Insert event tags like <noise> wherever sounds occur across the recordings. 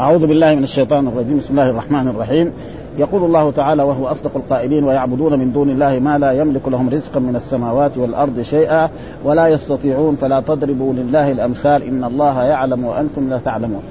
أعوذ بالله من الشيطان الرجيم. بسم الله الرحمن الرحيم. يقول الله تعالى وهو أصدق القائلين ويعبدون من دون الله ما لا يملك لهم رزقا من السماوات والأرض شيئا ولا يستطيعون. فلا تضربوا لله الأمثال. إن الله يعلم وأنتم لا تعلمون.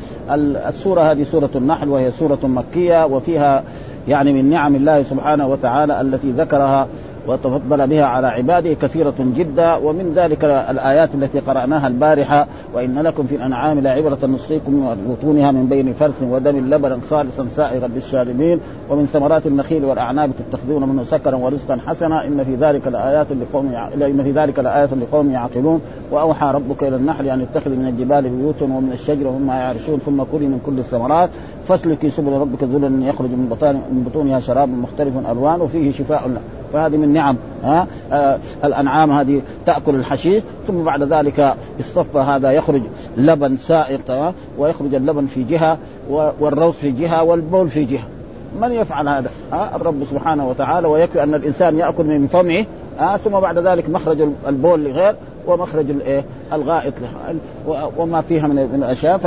السورة هذه سورة النحل وهي سورة مكية وفيها يعني من نعم الله سبحانه وتعالى التي ذكرها وتفضل بها على عباده كثيرة جدا. ومن ذلك الآيات التي قرأناها البارحة وإن لكم في الأنعام لعبرة نسقيكم من بطونها من بين فرث ودم لبنا خالصا سائغا للشاربين. ومن ثمرات النخيل والأعناب تتخذون منه سكرا ورزقا حسنا. إن في ذلك لآيات لقوم إن في ذلك لآيات لقوم يعقلون. وأوحى ربك إلى النحل أن اتخذ من الجبال بيوتا ومن الشجر ومما يعرشون ثم كلي من كل الثمرات. فاسلكي سبل ربك ذلا يخرج من بطون من بطونها شراب مختلف ألوان وفيه شفاء له. فهذه من نعم ها؟ آه الأنعام هذه تأكل الحشيش ثم بعد ذلك يصطفى هذا يخرج لبن سائق ويخرج اللبن في جهة والروث في جهة والبول في جهة. من يفعل هذا؟ ها؟ الرب سبحانه وتعالى ويكفي أن الإنسان يأكل من فمه ها ثم بعد ذلك مخرج البول لغير ومخرج الايه الغائط وما فيها من الأشياء.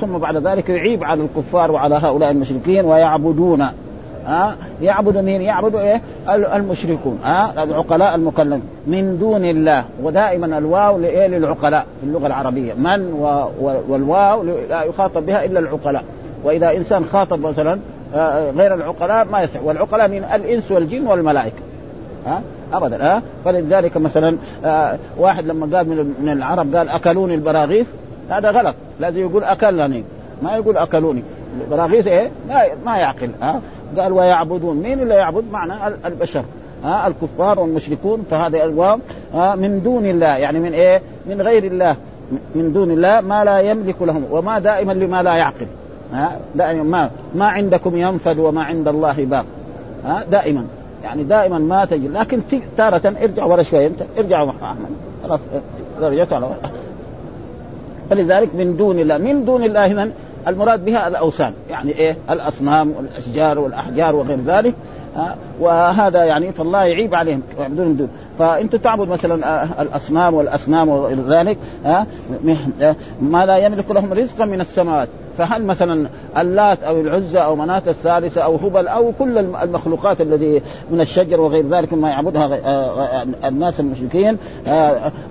ثم بعد ذلك يعيب على الكفار وعلى هؤلاء المشركين ويعبدون. ها يعبد مين؟ يعبد إيه؟ المشركون. ها العقلاء المكلمين. من دون الله. ودائما الواو لايه؟ للعقلاء في اللغة العربية. من و... والواو لا يخاطب بها إلا العقلاء. وإذا إنسان خاطب مثلا غير العقلاء ما يصح والعقلاء من الإنس والجن والملائكة. ها ابدا ها فلذلك مثلا آه واحد لما قال من العرب قال أكلوني البراغيث هذا غلط. لازم يقول أكلني ما يقول أكلوني. البراغيث إيه؟ ما ما يعقل ها قال ويعبدون. مين اللي يعبد؟ معنى البشر ها الكفار والمشركون. فهذا الواو من دون الله يعني من إيه؟ من غير الله. من دون الله ما لا يملك لهم وما دائما لما لا يعقل ها دائما ما ما عندكم ينفد وما عند الله باق ها دائما. يعني دائما ما تجي لكن تارة ارجع ورا شوي أنت ارجع أحمد. خلاص رجعت على فلذلك من دون الله من دون الله هنا المراد بها الأوثان. يعني إيه؟ الأصنام والأشجار والأحجار وغير ذلك. وهذا يعني فالله يعيب عليهم ويعبدون من دون. فانت تعبد مثلا الأصنام والأصنام وغير ذلك ما لا يملك لهم رزقا من السماوات. فهل مثلا اللات أو العزى أو مناة الثالثة أو هبل أو كل المخلوقات الذي من الشجر وغير ذلك ما يعبدها الناس المشركين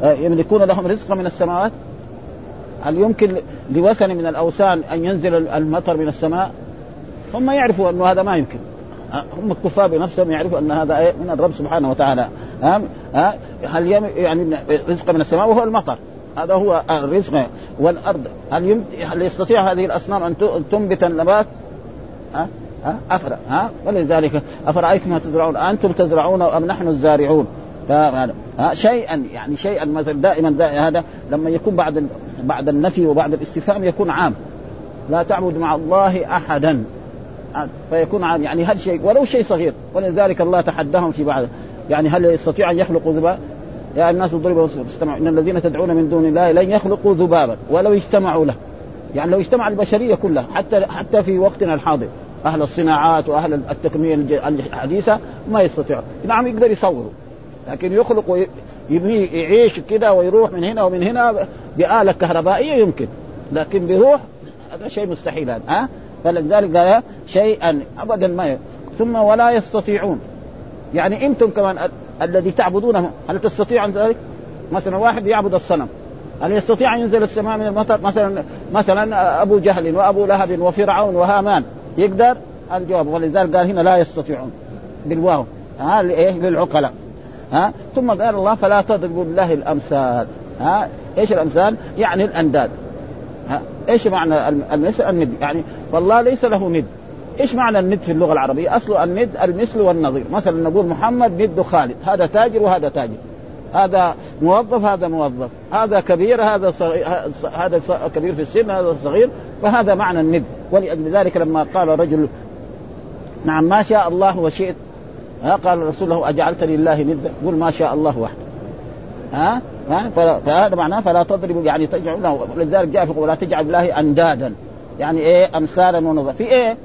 يملكون لهم رزقا من السماوات؟ هل يمكن لوثن من الأوثان أن ينزل المطر من السماء؟ هم يعرفوا أنه هذا ما يمكن. هم الكفار بنفسهم يعرفوا أن هذا إيه من الرب سبحانه وتعالى. ها ها هل يعني رزق من السماء وهو المطر. هذا هو الرزق والأرض. هل. هل يستطيع هذه الأصنام أن تنبت النبات؟ ها ها أفرأ ها. ولذلك أفرأيتم ما تزرعون؟ أنتم تزرعون أم نحن الزارعون؟ ها شيئا يعني شيئا مثلا دائما, دائما هذا لما يكون بعد بعد النفي وبعد الاستفهام يكون عام. لا تعبد مع الله احدا. فيكون عام يعني هل شيء ولو شيء صغير ولذلك الله تحداهم في بعض. يعني هل يستطيع أن يخلقوا ذبابا؟ يا الناس ضربوا استمعوا إن الذين تدعون من دون الله لن يخلقوا ذبابا ولو اجتمعوا له. يعني لو اجتمع البشرية كلها حتى حتى في وقتنا الحاضر أهل الصناعات وأهل التقنيه الحديثة ما يستطيعوا نعم يقدر يصوروا لكن يخلق يبني يعيش كده ويروح من هنا ومن هنا بآلة كهربائية يمكن لكن بروح هذا شيء مستحيل هذا ها؟ فلذلك قال شيئا ابدا ما ي... ثم ولا يستطيعون. يعني أنتم كمان الذي تعبدونه هل تستطيع ان ذلك؟ مثلا واحد يعبد الصنم هل يستطيع أن ينزل السماء من المطر؟ مثلا مثلا أبو جهل وأبو لهب وفرعون وهامان يقدر؟ الجواب ولذلك قال هنا لا يستطيعون بالواو ها للعقلاء ها. ثم قال الله فلا تضربوا لله الأمثال ها. إيش الأمثال؟ يعني الأنداد. إيش معنى المثل الند؟ يعني والله ليس له ند. إيش معنى الند في اللغة العربية؟ أصل الند المثل والنظير، مثلا نقول محمد ند خالد، هذا تاجر وهذا تاجر. هذا موظف هذا موظف، هذا كبير هذا صغير هذا كبير في السن هذا صغير، فهذا معنى الند، ولذلك لما قال رجل نعم ما شاء الله وشئت. ها قال الرسول له أجعلت لله ندا قل ما شاء الله وحده. ها؟ فهذا معناه فلا تضربوا يعني تجعلوا له ولذلك جاء في ولا تجعل الله أندادا. يعني إيه؟ أمثالا ونظر. في إيه؟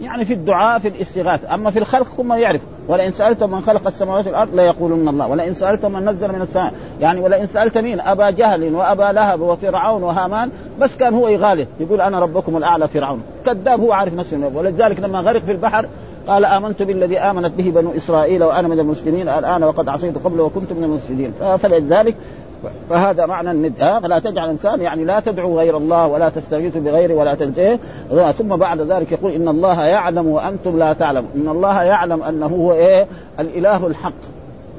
يعني في الدعاء في الاستغاثة. أما في الخلق ثم يعرف. ولئن سالتم من خلق السماوات والأرض ليقولن الله. ولئن سالتم من نزل من السماء. يعني ولئن سألت مين؟ أبا جهل وأبا لهب وفرعون وهامان. بس كان هو يغالط. يقول أنا ربكم الأعلى فرعون. كذاب هو عارف نفسه. ولذلك لما غرق في البحر قال آمنت بالذي آمنت به بنو إسرائيل وأنا من المسلمين. الآن وقد عصيت قبل وكنت من المفسدين. فلذلك فهذا معنى الند. ها؟ فلا تجعل انسان يعني لا تدعو غير الله ولا تستغيث بغيره ولا تدعيه ثم بعد ذلك يقول إن الله يعلم وأنتم لا تعلمون. إن الله يعلم أنه هو إيه؟ الإله الحق.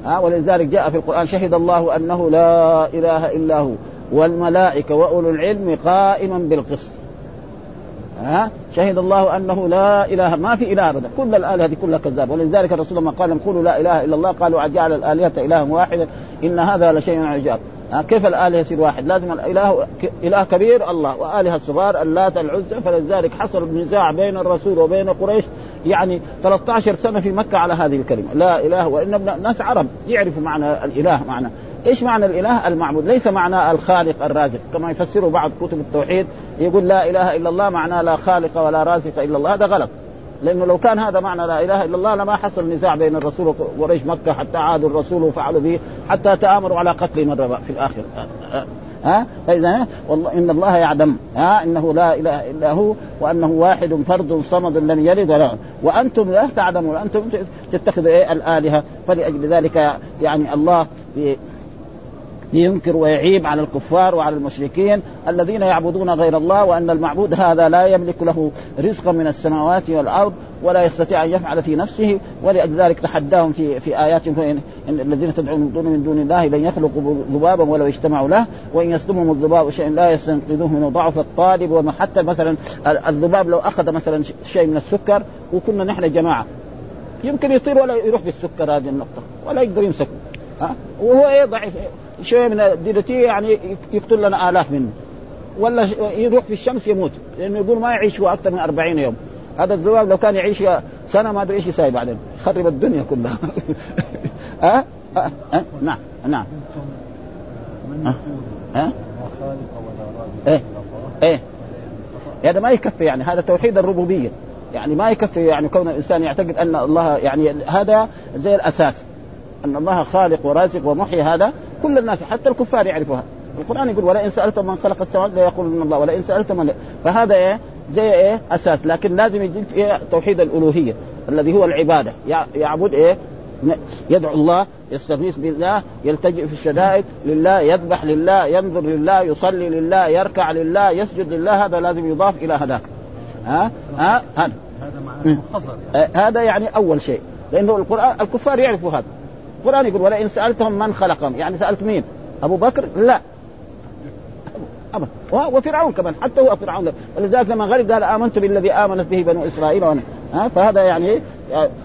ها؟ ولذلك جاء في القرآن شهد الله أنه لا إله إلا هو. والملائكة وأولو العلم قائما بالقسط. ها؟ شهد الله أنه لا إله ما في إله أبدا. كل الآلهة دي كلها كذاب ولذلك الرسول لما قال قولوا لا إله إلا الله قالوا أجعل الآلهة إلها واحدا إن هذا لشيء عجاب. كيف الآلهة يصير واحد؟ لازم الإله إله كبير الله وآلهة صغار اللات العزى. فلذلك حصل النزاع بين الرسول وبين قريش. يعني 13 سنة في مكة على هذه الكلمة. لا إله وإن ناس عرب يعرفوا معنى الإله معنى إيش معنى الإله؟ المعبود. ليس معنى الخالق الرازق. كما يفسره بعض كتب التوحيد يقول لا إله إلا الله معناه لا خالق ولا رازق إلا الله. هذا غلط. لأنه لو كان هذا معنى لا إله إلا الله لما حصل نزاع بين الرسول وقريش مكة حتى عادوا الرسول وفعلوا به حتى تآمروا على قتله مره في الآخر ها؟ فاذا والله إن الله يعلم. ها؟ إنه لا إله إلا هو وأنه واحد فرد صمد لم يلد ولا وأنتم لا تعلمون. أنتم تتخذوا إيه؟ الآلهة. فلأجل ذلك يعني الله لينكر ويعيب على الكفار وعلى المشركين الذين يعبدون غير الله وأن المعبود هذا لا يملك له رزقا من السماوات والأرض ولا يستطيع أن يفعل في نفسه ولذلك تحداهم في في آيات إن الذين تدعون من دون من دون الله لن يخلقوا ذبابا ولو اجتمعوا له وإن يصدمهم الذباب شيء لا يستنقذوه منه ضعف الطالب وما حتى مثلا الذباب لو أخذ مثلا شيء من السكر وكنا نحن جماعة. يمكن يطير ولا يروح بالسكر هذه النقطة ولا يقدر يمسكه. ها؟ وهو إيه ضعيف؟ شوية من الديدتي يعني يقتل لنا آلاف منه. ولا يروح في الشمس يموت لأنه يقول ما يعيش هو أكثر من 40 يوم. هذا الذباب لو كان يعيش سنة ما أدري إيش يساوي بعدين. يخرب الدنيا كلها. <laughs> ها؟ أه؟ أه؟ أه؟ نعم. نعم ها؟ إيه إيه. هذا ما يكفي يعني هذا توحيد الربوبية. يعني ما يكفي يعني كون الإنسان يعتقد أن الله يعني هذا زي الأساس. أن الله خالق ورازق ومحيي هذا كل الناس حتى الكفار يعرفوها. القرآن يقول ولئن سالتم من خلق السماوات ليقولن الله ولئن سالتم من فهذا إيه؟ زي إيه؟ أساس. لكن لازم يجي في توحيد الألوهية الذي هو العبادة. يعبد إيه؟ يدعو الله يستغيث بالله يلتجئ في الشدائد لله يذبح لله ينظر لله يصلي لله يركع لله يسجد لله. هذا لازم يضاف إلى هذاك ها؟ ها؟ هذا. هذا معنى هذا يعني أول شيء. لأنه القرآن الكفار يعرفوا هذا. القرآن يقول ولئن سالتهم من خلقهم. يعني سألت مين؟ أبو بكر؟ لا. أبدا. وفرعون كمان. حتى هو فرعون. ولذلك لما غرق قال آمنت بالذي آمنت به بنو إسرائيل. وأنا. ها؟ فهذا يعني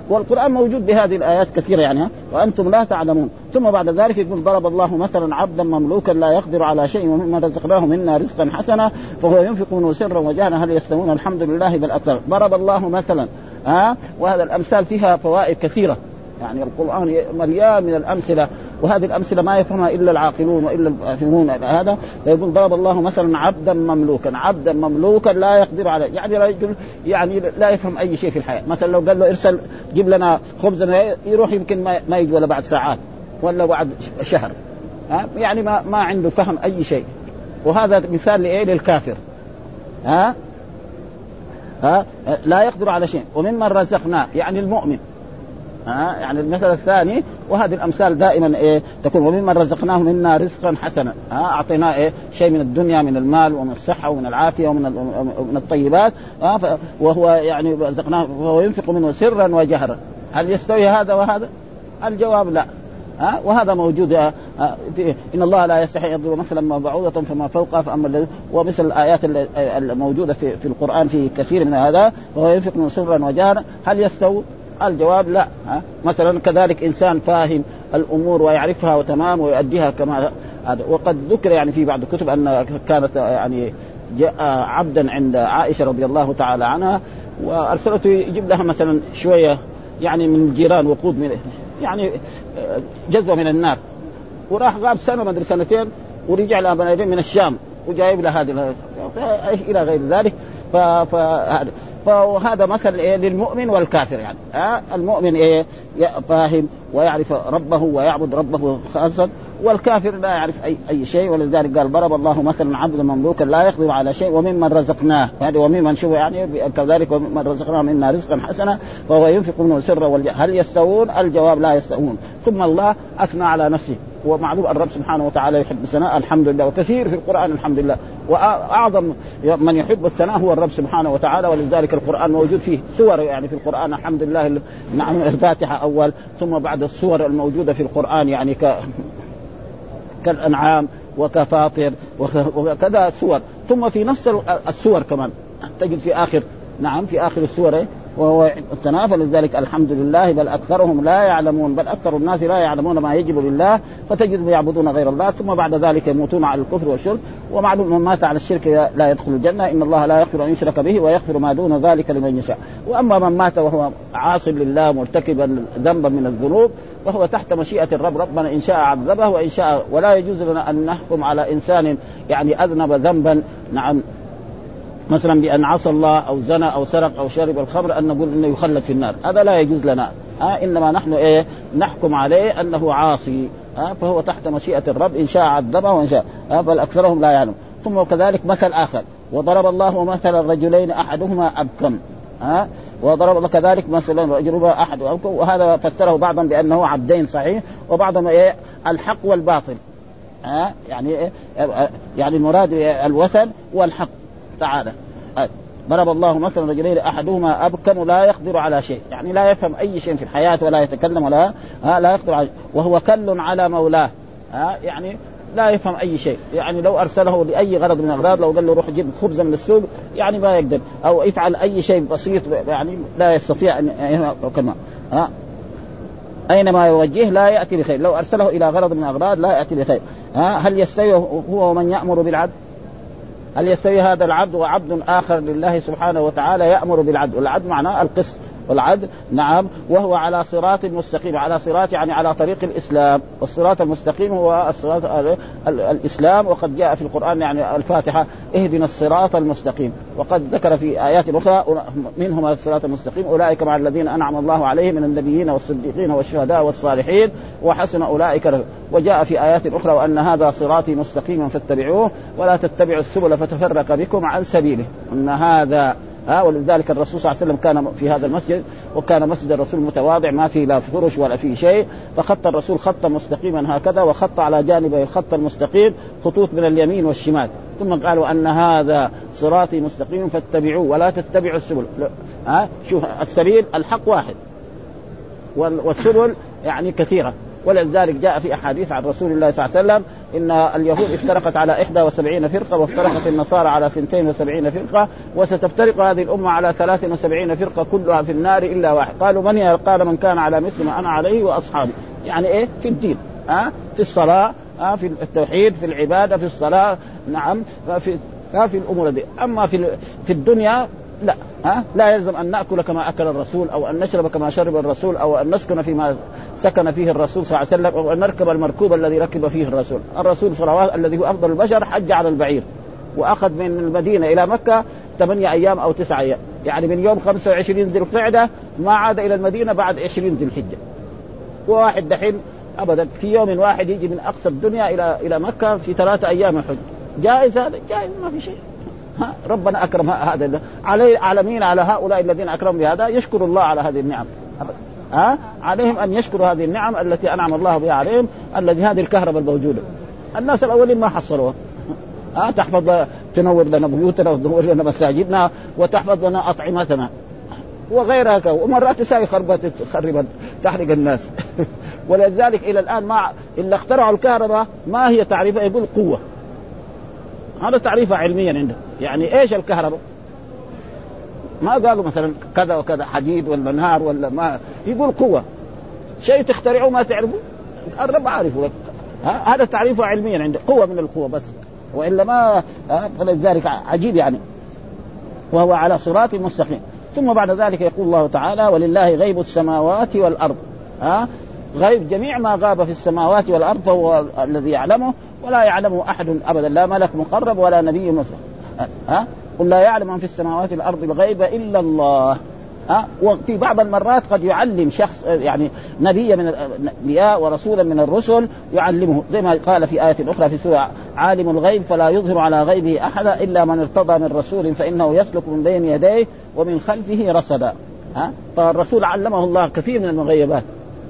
والقرآن موجود بهذه الآيات كثيرة يعني ها؟ وأنتم لا تعلمون. ثم بعد ذلك يقول ضرب الله مثلا عبدا مملوكا لا يقدر على شيء ومما رزقناه منا رزقا حسنا فهو ينفق منه سرا وجهلا. هل يستوون؟ الحمد لله بل أكثر. ضرب الله مثلا. ها؟ وهذا الأمثال فيها فوائد كثيرة. يعني القرآن مليان من الأمثلة وهذه الأمثلة ما يفهمها إلا العاقلون وإلا الفاهمون هذا يقول ضرب الله مثلا عبدا مملوكا عبدا مملوكا لا يقدر عليه يعني رجل يعني لا يفهم أي شيء في الحياة مثلا لو قال له إرسل جيب لنا خبز يروح يمكن ما يجي ولا بعد ساعات ولا بعد شهر يعني ما ما عنده فهم أي شيء وهذا مثال لإيه؟ للكافر ها؟ ها؟ لا يقدر على شيء وممن رزقناه يعني المؤمن ها؟ يعني المثل الثاني وهذه الأمثال دائما إيه تكون. وممن رزقناه منا رزقا حسنا. ها؟ اعطيناه إيه شيء من الدنيا من المال ومن الصحة ومن العافية ومن من الطيبات. ها؟ وهو يعني رزقناه وهو ينفق منه سرا وجهرا. هل يستوي هذا وهذا؟ الجواب لا. ها؟ وهذا موجود. إن الله لا يستحي يضرب مثلا ما بعوضة فما فوقها فأما ومثل الآيات الموجودة في في القرآن في كثير من هذا وهو ينفق من سرا وجهرا. هل يستوي؟ الجواب لا ها؟ مثلا كذلك إنسان فاهم الأمور ويعرفها وتمام ويؤديها كما هذا. وقد ذكر يعني في بعض الكتب أن كانت يعني جاء عبدا عند عائشة رضي الله تعالى عنها وأرسلته يجيب لها مثلا شوية يعني من الجيران وقود من يعني جزوة من النار. وراح غاب سنة ما أدري سنتين ورجع لها من الشام وجايب لها هذه إلى غير ذلك. فهذا فهذا مثل إيه للمؤمن والكافر يعني. ها؟ المؤمن إيه؟ فاهم ويعرف ربه ويعبد ربه خاصا والكافر لا يعرف اي أي شيء ولذلك قال ضرب الله مثلا عبدا مملوكا لا يقدر على شيء وممن رزقناه. هذه وممن شوف يعني كذلك وممن رزقناه منا رزقا حسنا فهو ينفق منه سرا هل يستوون؟ الجواب لا يستوون. ثم الله أثنى على نفسه. ومعلوم الرب سبحانه وتعالى يحب الثناء الحمد لله. وكثير في القرآن الحمد لله. وأعظم من يحب الثناء هو الرب سبحانه وتعالى ولذلك القرآن موجود فيه سور يعني في القرآن. الحمد لله نعم الفاتحة أول ثم بعد السور الموجودة في القرآن يعني ك كالأنعام وكفاطر وكذا سور. ثم في نفس السور كمان. تجد في آخر نعم في آخر السور وهو الثناء فلذلك الحمد لله بل أكثرهم لا يعلمون بل أكثر الناس لا يعلمون ما يجب لله فتجدهم يعبدون غير الله ثم بعد ذلك يموتون على الكفر والشرك. ومعلوم من مات على الشرك لا يدخل الجنة إن الله لا يغفر أن يشرك به ويغفر ما دون ذلك لمن يشاء. وأما من مات وهو عاص لله مرتكبا ذنبا من الذنوب فهو تحت مشيئة الرب ربنا إن شاء عذبه وإن شاء ولا يجوز لنا أن نحكم على إنسان يعني أذنب ذنبا. نعم. مثلا بأن عصى الله أو زنى أو سرق أو شرب الخمر أن نقول إنه يخلد في النار. هذا لا يجوز لنا. آه إنما نحن إيه؟ نحكم عليه أنه عاصي. آه فهو تحت مشيئة الرب إن شاء عذبه وإن شاء. آه بل أكثرهم لا يعلم. ثم كذلك مثل آخر. وضرب الله مثل الرجلين أحدهما أبكم. ها آه وضرب كذلك مثلا رجل أحد وهذا فسره بعضا بأنه عبدين صحيح وبعضهم إيه؟ الحق والباطل. ها آه يعني إيه؟ يعني المراد الوثن والحق. تعالى. ضرب الله مثلا رجلين احدهما ابكم لا يقدر على شيء. يعني لا يفهم أي شيء في الحياة ولا يتكلم ولا ها لا يقدر على وهو كل على مولاه ها يعني لا يفهم أي شيء. يعني لو أرسله لأي غرض من الأغراض لو قال له روح جيب خبزه من السوق يعني ما يقدر. أو افعل أي شيء بسيط يعني لا يستطيع أن كما ها. أينما يوجهه لا يأتي بخير. لو أرسله إلى غرض من الأغراض لا يأتي بخير ها. هل يستوي هو ومن يأمر بالعدل؟ هل يستوي هذا العبد وعبد آخر لله سبحانه وتعالى يأمر بالعدل؟ والعدل معناه القسط. والعدل نعم وهو على صراط مستقيم على صراط يعني على طريق الإسلام. والصراط المستقيم هو الصراط الإسلام وقد جاء في القرآن يعني الفاتحة اهدنا الصراط المستقيم. وقد ذكر في آيات أخرى منهم الصراط المستقيم أولئك مع الذين أنعم الله عليهم من النبيين والصديقين والشهداء والصالحين وحسن أولئك وجاء في آيات أخرى وأن هذا صراطي مستقيما فاتبعوه ولا تتبعوا السبل فتفرق بكم عن سبيله. إن هذا ها ولذلك الرسول صلى الله عليه وسلم كان في هذا المسجد وكان مسجد الرسول متواضع ما فيه لا فرش ولا فيه شيء. فخط الرسول خطا مستقيما هكذا وخط على جانبي الخط المستقيم خطوط من اليمين والشمال. ثم قالوا أن هذا صراطي مستقيم فاتبعوه ولا تتبعوا السبل. ها شوف السبيل الحق واحد. والسبل يعني كثيرة. ولذلك جاء في أحاديث عن رسول الله صلى الله عليه وسلم إن اليهود افترقت على 71 فرقة وافترقت النصارى على 72 فرقة وستفترق هذه الأمة على 73 فرقة كلها في النار إلا واحد. قالوا من قال من كان على مثل ما أنا عليه وأصحابي. يعني إيه؟ في الدين. ها في الصلاة ها في التوحيد في العبادة في الصلاة نعم. في في الأمور دي. أما في في الدنيا لا ها لا يلزم أن نأكل كما أكل الرسول أو أن نشرب كما شرب الرسول أو أن نسكن فيما سكن فيه الرسول صلى الله عليه وسلم أو أن نركب المركوب الذي ركب فيه الرسول، الرسول صلوات الذي هو أفضل البشر حج على البعير وأخذ من المدينة إلى مكة ثمانية أيام أو تسعة أيام، يعني من يوم 25 ذي القعدة ما عاد إلى المدينة بعد 20 ذي الحجة. وواحد دحين ابدا في يوم واحد يجي من أقصى الدنيا إلى إلى مكة في ثلاثة أيام الحج. جائز هذا؟ جائز ما في شيء. ها ربنا أكرم هذا علي على مين على هؤلاء الذين أكرموا بهذا يشكر الله على هذه النعم. ها؟ عليهم أن يشكروا هذه النعم التي أنعم الله بها عليهم الذي هذه الكهرباء الموجودة. الناس الأولين ما حصلوها. ها؟ تحفظ تنور لنا بيوتنا وتنور لنا مساجدنا وتحفظ لنا أطعمتنا. وغيرها. ومرات تساوي خربت تخرب تحرق الناس. <laughs> ولذلك إلى الآن ما إلا اخترعوا الكهرباء ما هي تعريفها؟ يقول قوة. هذا تعريفها علميا عنده. يعني إيش الكهرباء؟ ما قالوا مثلا كذا وكذا حديد ولا نار ولا ما يقول قوة. شيء تخترعوه ما تعرفوا الرب عارفه هذا تعريفه علميا عنده. قوة من القوة بس. وإلا ما فلذلك عجيب يعني. وهو على صراط مستقيم. ثم بعد ذلك يقول الله تعالى ولله غيب السماوات والأرض. ها غيب جميع ما غاب في السماوات والأرض فهو الذي يعلمه. ولا يعلمه أحد أبدا لا ملك مقرب ولا نبي مثل ها؟ قل لا يعلم من في السماوات والأرض الغيب إلا الله. ها؟ وفي بعض المرات قد يعلم شخص يعني نبي من الانبياء ورسولا من الرسل يعلمه زي ما قال في آية أخرى في سورة عالم الغيب فلا يظهر على غيبه احدا إلا من ارتضى من رسول فإنه يسلك من بين يديه ومن خلفه رصدا. ها؟ فالرسول علمه الله كثير من المغيبات.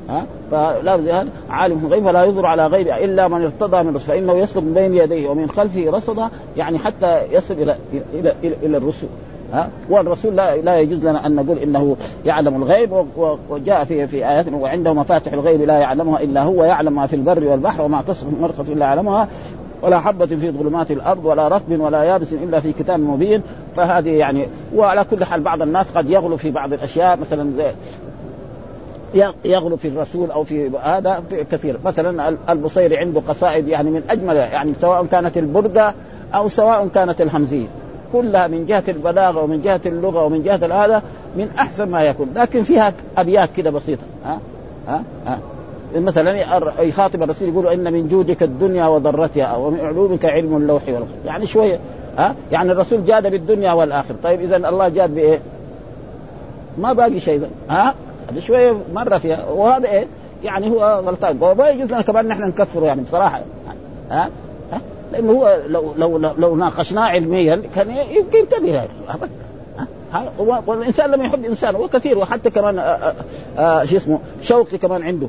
ها؟ فلا عالم الغيب فلا يظهر على غيب إلا من ارتضى من رسول. فإنه يسلك من بين يديه ومن خلفه رصدا يعني حتى يصل إلى إلى إلى, إلى الرسل ها؟ والرسول لا لا يجوز لنا أن نقول إنه يعلم الغيب وجاء في في آيات وعنده مفاتح الغيب لا يعلمها إلا هو يعلم ما في البر والبحر وما تصف مرقة إلا يعلمها ولا حبة في ظلمات الأرض ولا رطب ولا يابس إلا في كتاب مبين. فهذه يعني وعلى كل حال بعض الناس قد يغلو في بعض الأشياء مثلا يغلو في الرسول أو في هذا كثير. مثلا البصيري عنده قصائد يعني من أجمل يعني سواء كانت البردة أو سواء كانت الهمزيه كلها من جهة البلاغة ومن جهة اللغة ومن جهة هذا من أحسن ما يكون. لكن فيها أبيات كده بسيطة. ها؟ ها؟ ها؟ مثلا يخاطب الرسول يقول إن من جودك الدنيا وضرتها ومن علومك علم اللوح والقلم يعني شوية ها؟ يعني الرسول جاد بالدنيا والآخرة. طيب اذا الله جاد بإيه؟ ما باقي شيء. ها؟ هذا شوية مرة فيها. وهذا إيه؟ يعني هو غلطان. وما يجوز لنا كمان نحن نكفره يعني بصراحة. ها؟ ها؟ لأنه هو لو لو لو, لو ناقشناه علميا كان يمكن ينتبه يعني. والإنسان لما يحب انسان وكثير وحتى كمان آآ آآ شو اسمه؟ شوقي كمان عنده.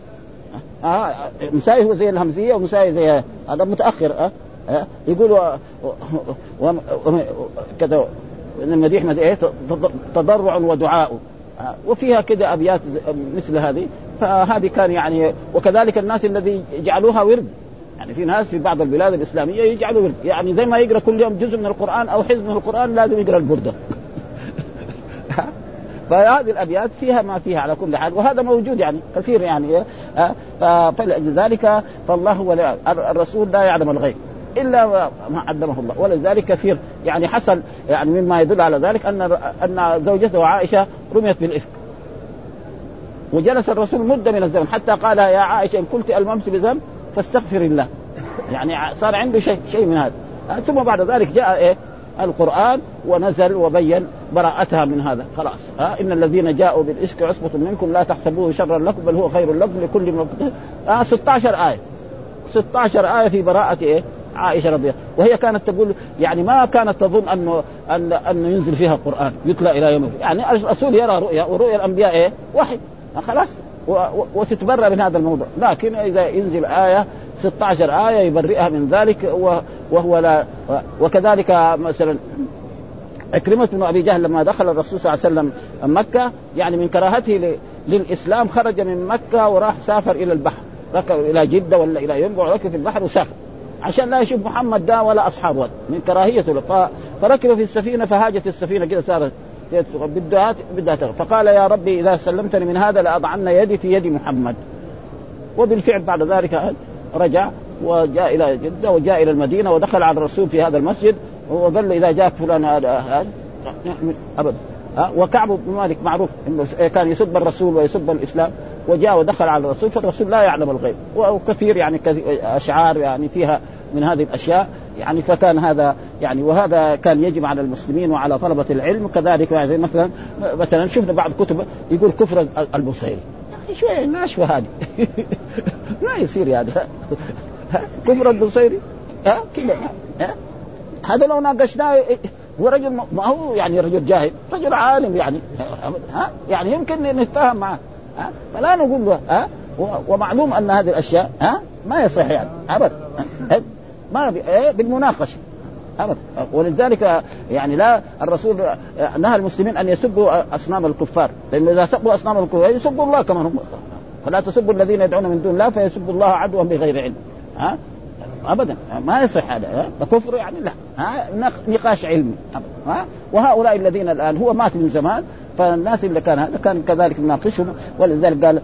آه مساي هو زي الهمزية ومساي زي هذا متأخر. آه آه يقول. كذا المديح إيه تضرع ودعاء. آه وفيها كده أبيات مثل هذه. فهذه كان يعني وكذلك الناس الذي جعلوها ورد. يعني في ناس في بعض البلاد الإسلامية يجعلوا ورد. يعني زي ما يقرأ كل يوم جزء من القرآن أو حزب من القرآن لازم يقرأ البردة. <laughs> فهذه الأبيات فيها ما فيها على كل حال. وهذا موجود يعني كثير يعني فلذلك فالله هو الرسول لا يعلم الغيب. إلا ما علمه الله. ولذلك كثير يعني حصل يعني مما يدل على ذلك أن أن زوجته عائشة رميت بالإفك. وجلس الرسول مدة من الزمن حتى قال يا عائشة إن كنت الممت بذنب فاستغفر الله. يعني صار عنده شيء شيء من هذا. ثم بعد ذلك جاء إيه؟ القرآن ونزل وبين براءتها من هذا. خلاص. ها؟ إن الذين جاءوا بالإسك عصبة منكم لا تحسبوه شرا لكم بل هو خير لكم لكل من آه 16 آية. 16 آية في براءة إيه؟ عائشة رضي الله وهي كانت تقول يعني ما كانت تظن أنه أن أنه ينزل فيها القرآن يتلى إلى يوم يعني الرسول يرى رؤيا ورؤيا الأنبياء إيه؟ وحي. خلاص. وتتبرأ من هذا الموضوع. لكن إذا ينزل آية 16 آية يبرئها من ذلك وهو لا وكذلك مثلا عكرمة بن أبي جهل لما دخل الرسول صلى الله عليه وسلم مكة يعني من كراهته للإسلام خرج من مكة وراح سافر إلى البحر. ركب إلى جدة ولا إلى ينبع ركب في البحر وسافر. عشان لا يشوف محمد ده ولا أصحابه من له فركب في السفينة فهاجت السفينة كده صارت بدها بدها فقال يا ربي إذا سلمتني من هذا لأضعن يدي في يد محمد. وبالفعل بعد ذلك رجع وجاء إلى جدة وجاء إلى المدينة ودخل على الرسول في هذا المسجد وقال له إذا جاءك فلان هذا ابدا وكعب بن مالك معروف إنه كان يسب الرسول ويسب الإسلام. وجاء ودخل على الرسول فالرسول لا يعلم الغيب. وكثير يعني أشعار يعني فيها من هذه الأشياء يعني فكان هذا يعني وهذا كان يجب على المسلمين وعلى طلبة العلم. كذلك يعني مثلا مثلا شفنا بعض كتب يقول كفر البصيري شوية ناشفة هذه. <laughs> ما يصير يعني. <laughs> كفر البصيري ها؟ كذا. هذا لو ناقشناه هو رجل ما هو يعني رجل جاهل رجل عالم يعني. ها؟ يعني يمكن نتفاهم معه. ها؟ فلا نقول ها؟ ومعلوم أن هذه الأشياء ها؟ ما يصح يعني ابدا ما إيه؟ بالمناقشة. ابدا ولذلك يعني لا الرسول نهى المسلمين أن يسبوا أصنام الكفار. لأنه إذا سبوا أصنام الكفار يسبوا الله كمان هم. فلا تسبوا الذين يدعون من دون الله فيسبوا الله عدوا بغير علم. ها؟ ابدا. ما يصح هذا. كفر يعني لا. ها؟ نقاش علمي. ها؟ وهؤلاء الذين الآن هو مات من زمان فالناس اللي كان هذا كان كذلك يناقشهم. ولذلك قال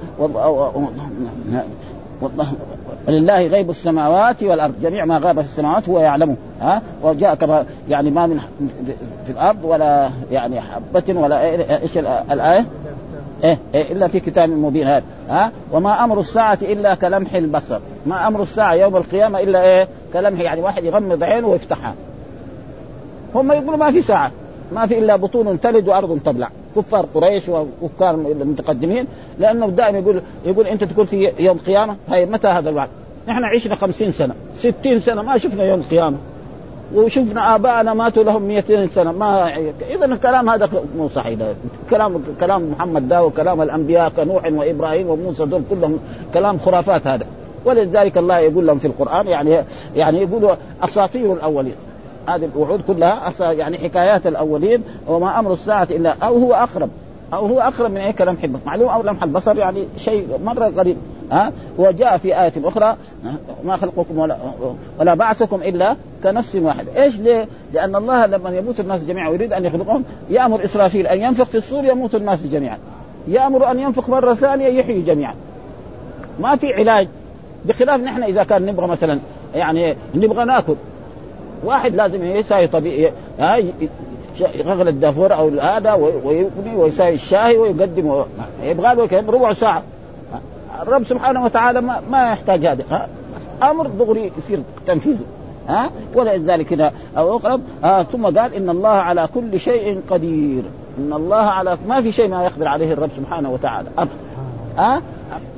ولله غيب السماوات والأرض. جميع ما غاب في السماوات هو يعلمه ها؟ وجاء كما يعني ما من في الأرض ولا يعني حبة ولا إيش الآية؟ إيه, إيه إلا في كتاب مبين هذا ها؟ وما أمر الساعة إلا كلمح البصر. ما أمر الساعة يوم القيامة إلا إيه؟ كلمح يعني واحد يغمض عينه ويفتحها. هم يقولوا ما في ساعة ما في إلا بطون تلد وأرض تبلع. كفار قريش وكفار المتقدمين لأنه دائما يقول يقول أنت تقول في يوم القيامة هاي متى هذا الوعد؟ نحن عشنا خمسين سنة ستين سنة ما شفنا يوم القيامة وشفنا ابائنا ماتوا لهم 200 سنة ما اذا الكلام هذا مو صحيح كلام كلام محمد دا وكلام الأنبياء كنوح وإبراهيم وموسى دول كلهم كلام خرافات هذا ولذلك الله يقول لهم في القرآن يعني يعني يقولوا أساطير الأولين هذه الوعود كلها يعني حكايات الأولين وما أمر الساعة الا أو هو أقرب. أو هو أقرب من اي كلام حبه معلوم أو لمح البصر يعني شيء مرة قريب. ها؟ وجاء في آية أخرى ما خلقكم ولا ولا بعثكم إلا كنفس واحد، إيش ليه؟ لأن الله لما يموت الناس جميعا ويريد أن يخلقهم يأمر إسرافيل أن ينفخ في الصور يموت الناس جميعا. يأمر أن ينفخ مرة ثانية يحيي جميعا. ما في علاج. بخلاف نحن إذا كان نبغى مثلا يعني نبغى نأكل. واحد لازم يساوي طبيعي. يغلى الدافور أو هذا ويبني ويساوي الشاي ويقدم يبغى له ربع ساعة. الرب سبحانه وتعالى ما, ما يحتاج هذا. أمر دغري يصير تنفيذه. ها؟ ولذلك هنا أو أقرب. آه ثم قال إن الله على كل شيء قدير. إن الله على ما في شيء ما يقدر عليه الرب سبحانه وتعالى. أبدا. ها؟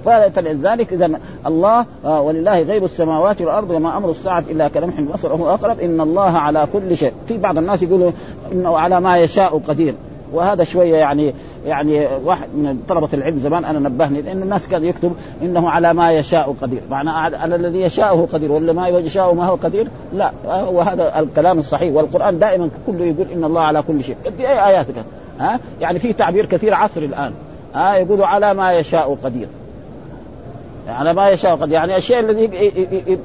فلذلك اذا الله آه ولله غيب السماوات والأرض وما أمر الساعة إلا كلمح البصر وهو أقرب. إن الله على كل شيء. في بعض الناس يقولوا إنه على ما يشاء قدير. وهذا شوية يعني يعني واحد من طلبة العلم زمان أنا نبهني لأن الناس كان يكتب إنه على ما يشاء قدير. معنى على الذي يشاءه قدير ولا ما يشاء ما هو قدير؟ لا. وهذا الكلام الصحيح. والقرآن دائما كله يقول إن الله على كل شيء. في أي آيات ها؟ يعني في تعبير كثير عصري الآن. ها؟ يقولوا على ما يشاء قدير. على ما يشاء قدير. يعني الشيء الذي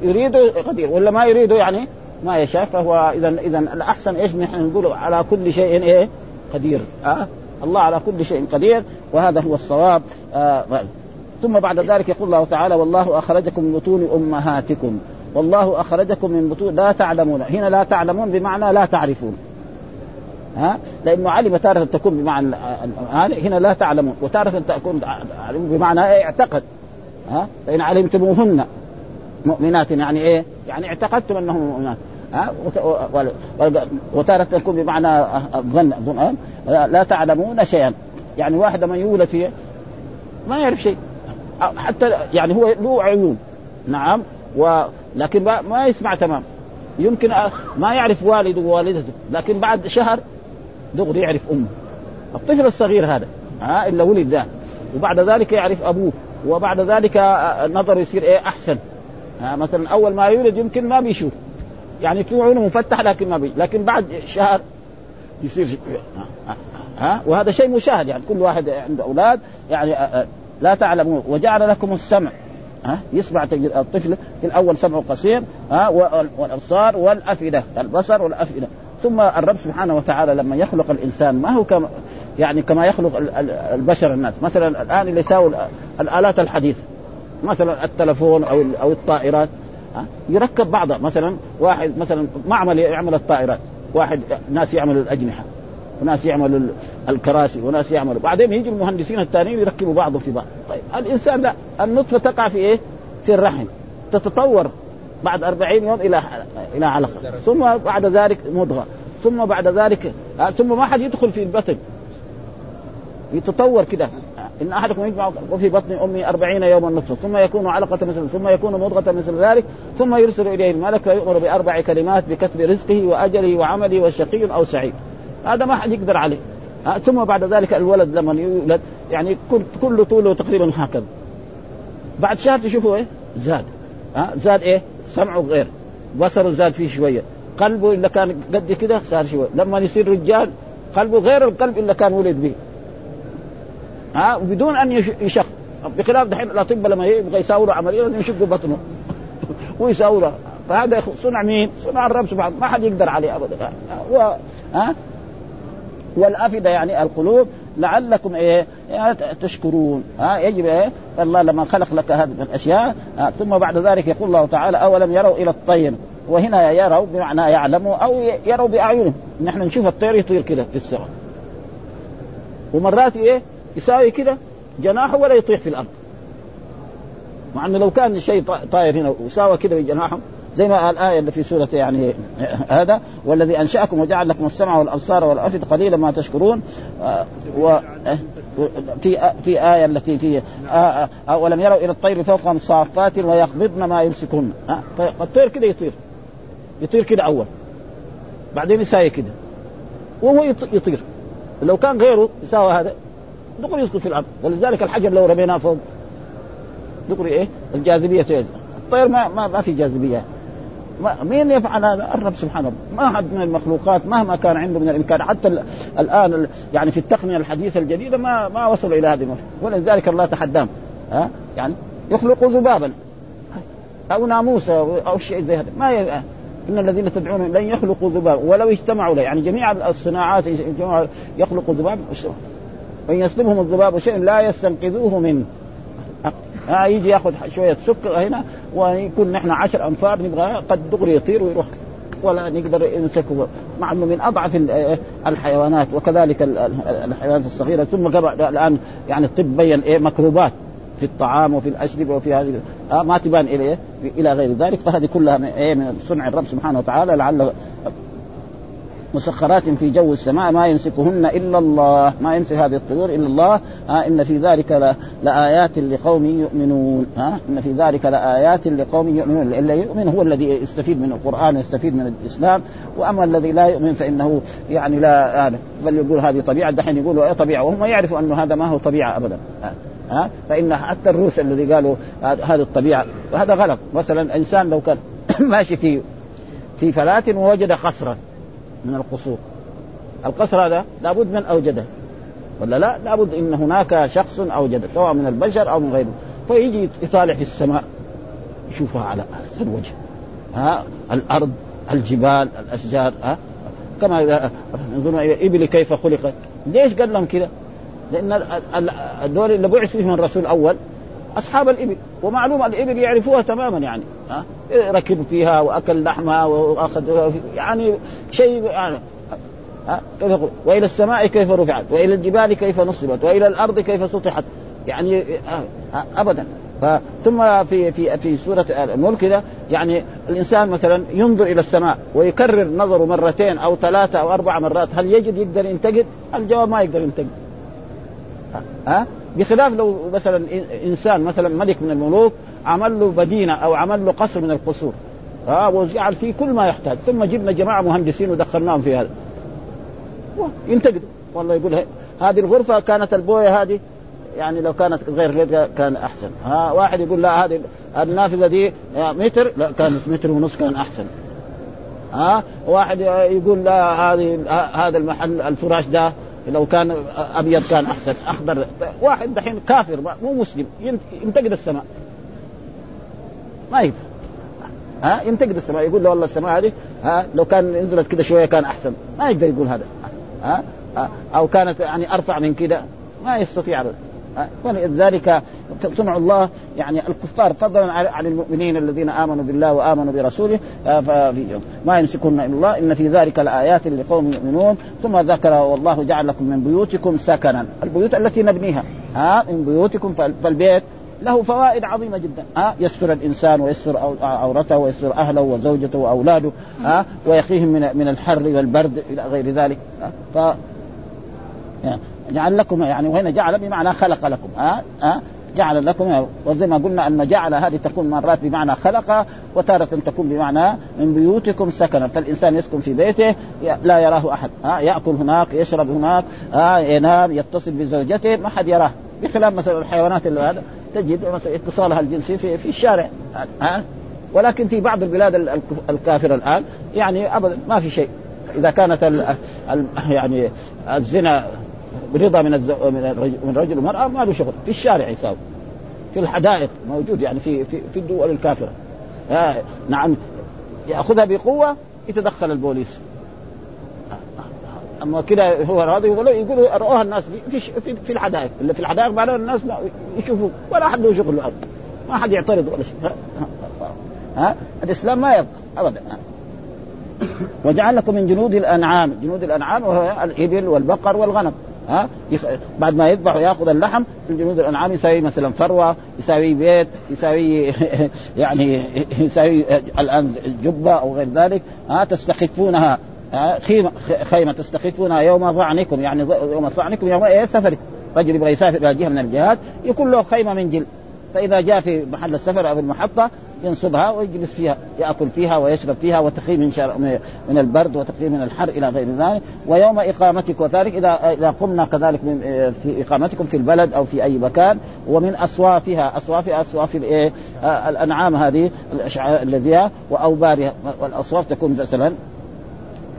يريده قدير. ولا ما يريده يعني ما يشاء فهو اذا اذا الأحسن إيش؟ نحن نقول على كل شيء إيه؟ قدير. أه؟ الله على كل شيء قدير وهذا هو الصواب. آه ثم بعد ذلك يقول الله تعالى والله أخرجكم من بطون أمهاتكم. والله أخرجكم من بطون لا تعلمون. هنا لا تعلمون بمعنى لا تعرفون. ها؟ لأنه علم تارة تكون بمعنى هنا لا تعلمون. وتارة تكون بمعنى اعتقد. ها؟ فإن علمتموهن مؤمنات يعني إيه؟ يعني اعتقدتم أنهم مؤمنات. ها؟ وتارة تكون بمعنى الظن لا تعلمون شيئا. يعني واحد من يولد فيه ما يعرف شيء. حتى يعني هو له عيون. نعم. ولكن ما يسمع تمام. يمكن ما يعرف والده ووالدته. لكن بعد شهر دغري يعرف أمه. الطفل الصغير هذا. ها؟ إلا ولد ذا وبعد ذلك يعرف أبوه. وبعد ذلك نظره يصير إيه أحسن. ها مثلا أول ما يولد يمكن ما بيشوف. يعني في عيونه مفتح لكن ما بي لكن بعد شهر يصير ها وهذا شيء مشاهد يعني. كل واحد عنده أولاد يعني لا تعلمون. وجعل لكم السمع. ها يسمع الطفل في الأول سمعه قصير ها والأبصار والأفئدة. البصر والأفئدة. ثم الرب سبحانه وتعالى لما يخلق الإنسان ما هو كما يعني كما يخلق البشر الناس. مثلا الآن اللي يساوي الآلات الحديثة مثلا التلفون أو أو الطائرات يركب بعضها. مثلا واحد مثلا معمل يعمل الطائرات. واحد ناس يعملوا الأجنحة وناس يعملوا الكراسي وناس يعملوا بعدين يجي المهندسين الثانيين يركبوا بعضهم في بعض. طيب الإنسان لا النطفة تقع في إيه؟ في الرحم. تتطور. بعد أربعين يوم إلى إلى علقة. ثم بعد ذلك مضغة. ثم بعد ذلك ثم ما حد يدخل في البطن. يتطور كده. إن أحدكم يجمع وفي بطن امه أربعين يوما نطفه ثم يكون علقة مثل ثم يكون مضغة مثل ذلك ثم يرسل إليه الملك فيؤمر بأربع كلمات بكتب رزقه وأجله وعمله وشقي أو سعيد. هذا ما حد يقدر عليه. ثم بعد ذلك الولد لما يولد يعني كل كل طوله تقريبا هكذا. بعد شهر تشوفوا إيه؟ زاد. ها زاد إيه؟ سمعه غير بصره زاد فيه شوية. قلبه إلا كان قد كده صار شوية. لما يصير رجال قلبه غير القلب إلا كان ولد به. ها؟ بدون أن يشق بخلاف دحين الأطباء لما يبغى يساوروا عملية يشقوا بطنه. <laughs> ويساوروا فهذا صنع مين؟ صنع الرب سبحانه. ما حد يقدر عليه ابدا. ها؟ والأفئدة يعني القلوب لعلكم إيه؟ تشكرون. ها يجب إيه؟ الله لما خلق لك هذه الأشياء. ثم بعد ذلك يقول الله تعالى أولم يروا إلى الطير؟ وهنا يروا بمعنى يعلموا أو يروا بأعينهم. نحن نشوف الطير يطير كده في السماء ومرات إيه؟ يساوي كده جناحه ولا يطيح في الأرض. مع إنه لو كان شيء طاير هنا وساوى كده بجناحه زي ما الايه اللي في سورة يعني هذا والذي أنشأكم وجعل لكم السمع والأبصار والأفئدة قليلا ما تشكرون. آه و في في آية التي في آه آه ولم يروا إلى الطير فوقهم صافات ويقبضن ما يمسكون آه الطير كده يطير. يطير كده أول. بعدين يساوي كده. وهو يطير. لو كان غيره يساوي هذا. دغري يسقط في الأرض. ولذلك الحجر لو رميناه فوق. دغري إيه؟ الجاذبية تيجي الطير ما ما, في جاذبية. ما مين يفعل هذا؟ الرب سبحانه ما حد من المخلوقات مهما كان عنده من الإمكان. حتى الآن يعني في التقنية الحديثة الجديدة ما ما وصلوا إلى هذه المرحلة. ولذلك الله تحداهم. ها؟ يعني يخلق ذبابا. أو ناموسه أو شيء زي هذا. ما ي... إن الذين تدعون لن يخلقوا ذبابا. ولو اجتمعوا له. يعني جميع الصناعات يخلقوا ذبابا. وإن يسلبهم الذباب شيء لا يستنقذوه منه. ها يجي ياخذ شوية سكر هنا ويكون نحن عشر أنفار نبغى قد دغري يطير ويروح. ولا نقدر نمسكه. مع إنه من أضعف الحيوانات وكذلك الحيوانات الصغيرة. ثم الآن يعني الطب بين إيه ميكروبات في الطعام وفي الاشربه وفي هذه آه ما تبان إلى إلى غير ذلك. فهذه كلها من, إيه من صنع الرب سبحانه وتعالى لعل مسخرات في جو السماء ما يمسكهن إلا الله ما يمسك هذه الطيور إلا الله. ها إن في ذلك لآيات لقوم يؤمنون. ها إن في ذلك لآيات لقوم يؤمنون. اللي يؤمن هو الذي يستفيد من القرآن ويستفيد من الإسلام. وأما الذي لا يؤمن فإنه يعني لا هذا بل يقول هذه طبيعة. دحين يقولوا إيه طبيعة؟ وهم يعرفوا أنه هذا ما هو طبيعة أبدا. ها فإن حتى الروس الذي قالوا هذه الطبيعة وهذا غلط. مثلا إنسان لو كان <coughs> ماشي في في فلاة ووجد قصرا من القصور. القصر هذا لابد من أوجده. ولا لا؟ لابد إن هناك شخص أوجده سواء من البشر أو من غيره. فيجي يطالع في السماء يشوفها على احسن وجه. ها؟ الأرض الجبال الأشجار ها؟ كما ينظرون إلى إبل كيف خلقت. ليش قال لهم كذا؟ لأن الدول اللي بعث فيهم الرسول الأول أصحاب الإبل ومعلوم الإبل يعرفوها تماما يعني ها؟ ركب فيها وأكل لحمها واخذ يعني شيء يعني ها؟ كيف يقول؟ وإلى السماء كيف رفعت؟ وإلى الجبال كيف نصبت؟ وإلى الأرض كيف سطحت؟ يعني ابدا. ثم في في في سورة الملك كده يعني الإنسان مثلا ينظر إلى السماء ويكرر نظره مرتين أو ثلاثة أو أربع مرات هل يجد يقدر ينتقد؟ الجواب ما يقدر ينتقد. ها؟ بخلاف لو مثلا إنسان مثلا ملك من الملوك عمل له مدينه أو عمل له قصر من القصور. ها وجعل فيه كل ما يحتاج. ثم جبنا جماعة مهندسين ودخلناهم في هذا. ينتقدوا. والله يقول هذه الغرفة كانت البوية هذه يعني لو كانت غير كذا كان أحسن. ها واحد يقول لا هذه النافذة دي متر؟ لا كانت متر ونص كان أحسن. ها واحد يقول لا هذه هذا المحل الفراش ده لو كان أبيض كان أحسن أخضر. واحد دحين كافر مو مسلم ينتقد السماء. ما يقدر ها؟ ينتقد السماء يقول له والله السماء هذه ها؟ لو كان نزلت كده شوية كان أحسن. ما يقدر يقول هذا. ها؟ أو كانت يعني أرفع من كده ما يستطيع ولذلك صنع الله يعني الكفار فضلا عن المؤمنين الذين آمنوا بالله وآمنوا برسوله. ما يمسكون إلا الله. إن في ذلك لآيات لقوم يؤمنون. ثم ذكر والله جعل لكم من بيوتكم سكنا. البيوت التي نبنيها. ها من بيوتكم فالبيت له فوائد عظيمة جدا. ها يستر الإنسان ويستر عورته ويستر أهله وزوجته وأولاده. ها ويقيهم من من الحر والبرد إلى غير ذلك. ف جعل لكم يعني وهنا جعل بمعنى خلق لكم ها؟ ها؟ جعل لكم وزي ما قلنا أن جعل هذه تكون مرات بمعنى خلق وتارة تكون بمعنى من بيوتكم سكنا فالإنسان يسكن في بيته لا يراه أحد ها؟ يأكل هناك يشرب هناك ها؟ ينام يتصل بزوجته ما حد يراه بخلاف مثلا الحيوانات اللي هذا تجد مثلا اتصالها الجنسي في في الشارع ها؟ ولكن في بعض البلاد الكافرة الآن يعني ابدا ما في شيء. إذا كانت ال ال يعني الزنا برضا من الزو... من الرجل والمراه ما له شغل في الشارع يساوي في الحدائق موجود يعني في في, في الدول الكافرة. آه نعم يأخذها بقوة يتدخل البوليس. أما كده هو راضي يقول يقولوا رأوها الناس في في, في الحدائق. اللي في الحدائق معناه الناس يشوفوا ولا حد له شغل ما حد يعترض ولا شيء. ها, ها؟ الإسلام ما يرضى ابدا. وجعل لكم من جنود الأنعام جنود الأنعام وهو الإبل والبقر والغنم. ها؟ بعد ما يذبح وياخذ اللحم من جلود الأنعام يساوي مثلا فروة يساوي بيت يساوي <laughs> يعني <laughs> يساوي الآن جبة أو غير ذلك. ها؟ تستخفونها. خيمه خيمة تستخفونها يوم ظعنكم يعني يوم ظعنكم يوم إيه؟ سفركم رجل يبغى يسافر إلى جهة من الجهات يكون له خيمة من جلد. فإذا جاء في محل السفر أو المحطة ينصبها ويجلس فيها يأكل فيها ويشرب فيها وتقي من شر من البرد وتقي من الحر إلى غير ذلك. ويوم إقامتك وذلك إذا إذا قمنا كذلك من في إقامتكم في البلد أو في أي مكان ومن اصوافها اصواف اصواف الايه الأنعام هذه الذي وأوبارها والاصواف تكون مثلا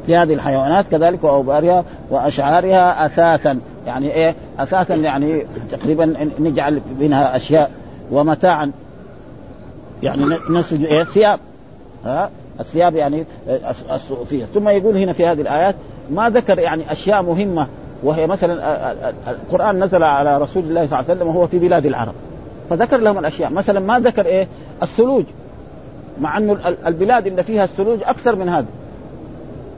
في هذه الحيوانات كذلك وأوبارها وأشعارها اثاثا. يعني إيه؟ اثاثا يعني تقريبا نجعل منها أشياء ومتاعا. يعني نسج إيه؟ ثياب ها؟ الثياب يعني فيها. ثم يقول هنا في هذه الآيات ما ذكر يعني أشياء مهمة وهي مثلا القرآن نزل على رسول الله صلى الله عليه وسلم وهو في بلاد العرب. فذكر لهم الأشياء. مثلا ما ذكر إيه؟ الثلوج. مع إنه البلاد اللي فيها الثلوج أكثر من هذا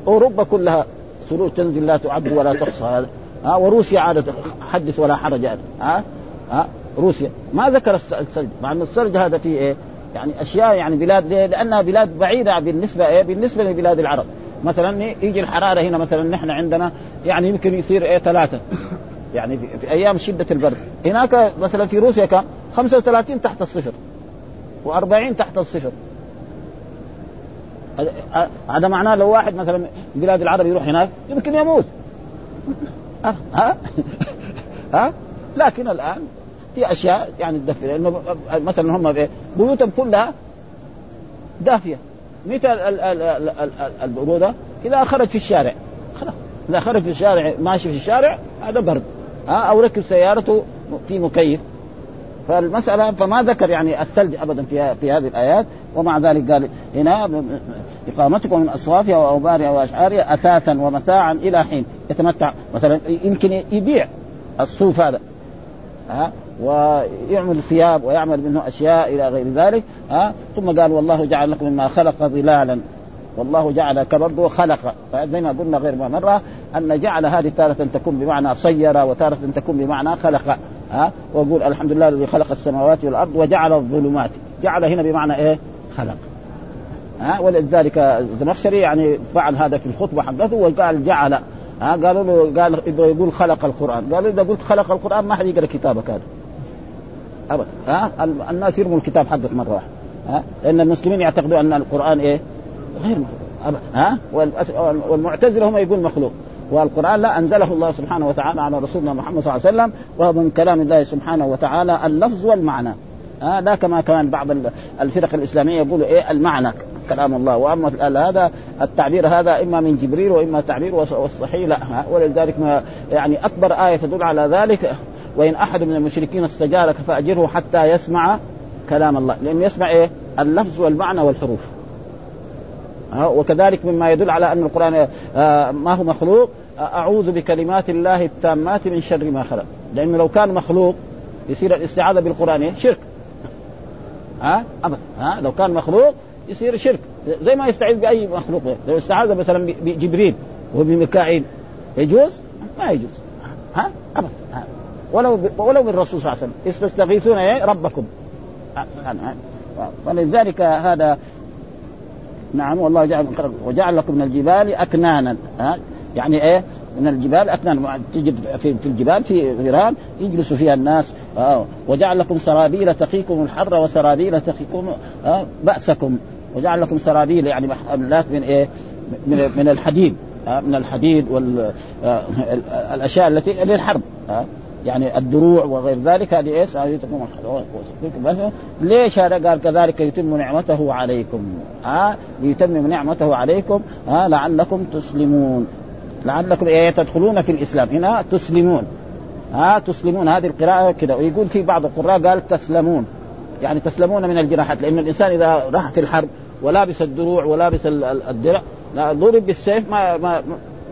أوروبا كلها ثلوج تنزل لا تعد ولا تحصى. ها؟ وروسيا عادة حدث ولا حرج. ها؟ ها؟ روسيا. ما ذكر الثلج. مع ان الثلج هذا فيه إيه؟ يعني أشياء يعني بلاد؟ لأنها بلاد بعيدة بالنسبة إيه؟ بالنسبة لبلاد العرب. مثلا يجي الحرارة هنا مثلا نحن عندنا يعني يمكن يصير إيه؟ ثلاثة. يعني في, أيام شدة البرد. هناك مثلا في روسيا كم 35 تحت الصفر و40 تحت الصفر. هذا معناه لو واحد مثلا بلاد العرب يروح هناك يمكن يموت. <laughs> ها؟ ها؟ لكن الآن في أشياء يعني تدفي لأنه مثلا هم بيوتهم كلها دافية. متى البروده؟ إذا خرج في الشارع. خلاص. إذا خرج في الشارع ماشي في الشارع هذا برد. ها؟ أو ركب سيارته في مكيف. فالمسألة فما ذكر يعني الثلج أبدا في في هذه الآيات. ومع ذلك قال هنا إقامتكم من أصوافها وأوبارها وأشعارها أثاثا ومتاعا إلى حين. يتمتع. مثلا يمكن يبيع الصوف هذا. ها؟ ويعمل ثياب ويعمل منه أشياء إلى غير ذلك ها؟ ثم قال والله جعل لكم مما خلق ظلالا. والله جعل كبرضه خلق زي ما قلنا غير ما مرة أن جعل هذه تارة تكون بمعنى صير وتارة تكون بمعنى خلق ها؟ ويقول الحمد لله الذي خلق السماوات والأرض وجعل الظلمات. جعل هنا بمعنى إيه؟ خلق. ها؟ ولذلك الزمخشري يعني فعل هذا في الخطبة حقته وقال جعل ها؟ قالوا له قال يقول خلق القرآن. قالوا إذا قلت خلق القرآن ما حد يقرأ كتابك هذا. ابدا ها؟ الناس يرموا الكتاب حقك مرة واحدة. ها؟ لأن المسلمين يعتقدون أن القرآن إيه؟ غير مخلوق. ها؟ والمعتزلة هم يقول مخلوق. والقرآن لا أنزله الله سبحانه وتعالى على رسولنا محمد صلى الله عليه وسلم وهو من كلام الله سبحانه وتعالى اللفظ والمعنى. ها؟ لا كما كمان بعض الفرق الإسلامية يقولوا إيه؟ المعنى كلام الله. وأما هذا التعبير هذا إما من جبريل وإما تعبير والصحيح لا. ولذلك ما يعني أكبر آية تدل على ذلك وإن أحد من المشركين استجارك فأجره حتى يسمع كلام الله. لأنه يسمع إيه؟ اللفظ والمعنى والحروف. وكذلك مما يدل على أن القرآن آه، ما هو مخلوق؟ أعوذ بكلمات الله التامات من شر ما خلق. لأنه لو كان مخلوق يصير الاستعاذة بالقرآن إيه؟ شرك. ها؟ ابدا ها؟ لو كان مخلوق يصير شرك. زي ما يستعيذ بأي مخلوق. لو استعاذ مثلا بجبريل وبميكائيل يجوز؟ ما يجوز. ها؟ ابدا. ولو ب... ولو بالرسول صلى الله عليه وسلم. تستغيثون إيه؟ ربكم. ولذلك هذا نعم والله جعل وجعل لكم من الجبال أكنانا. ها؟ يعني إيه؟ من الجبال اكنان تجد في, في الجبال في غيران يجلس فيها الناس. آه. وجعل لكم سرابيل تقيكم الحر وسرابيل تقيكم آه بأسكم. وجعل لكم سرابيل يعني محملات من إيه؟ من, من الحديد. آه من الحديد والاشياء التي للحرب. آه. يعني الدروع وغير ذلك هذه إيش؟ هذه تكون بس ليش هذا؟ قال كذلك يتم نعمته عليكم. ها آه ليتمم نعمته عليكم ها آه لعلكم تسلمون. لعلكم إيه تدخلون في الإسلام. هنا تسلمون. ها تسلمون. هذه القراءة كذا ويقول في بعض القراء قال تسلمون. يعني تسلمون من الجراحات لأن الإنسان إذا راح في الحرب ولابس الدروع ولابس الدرع ضرب بالسيف ما ما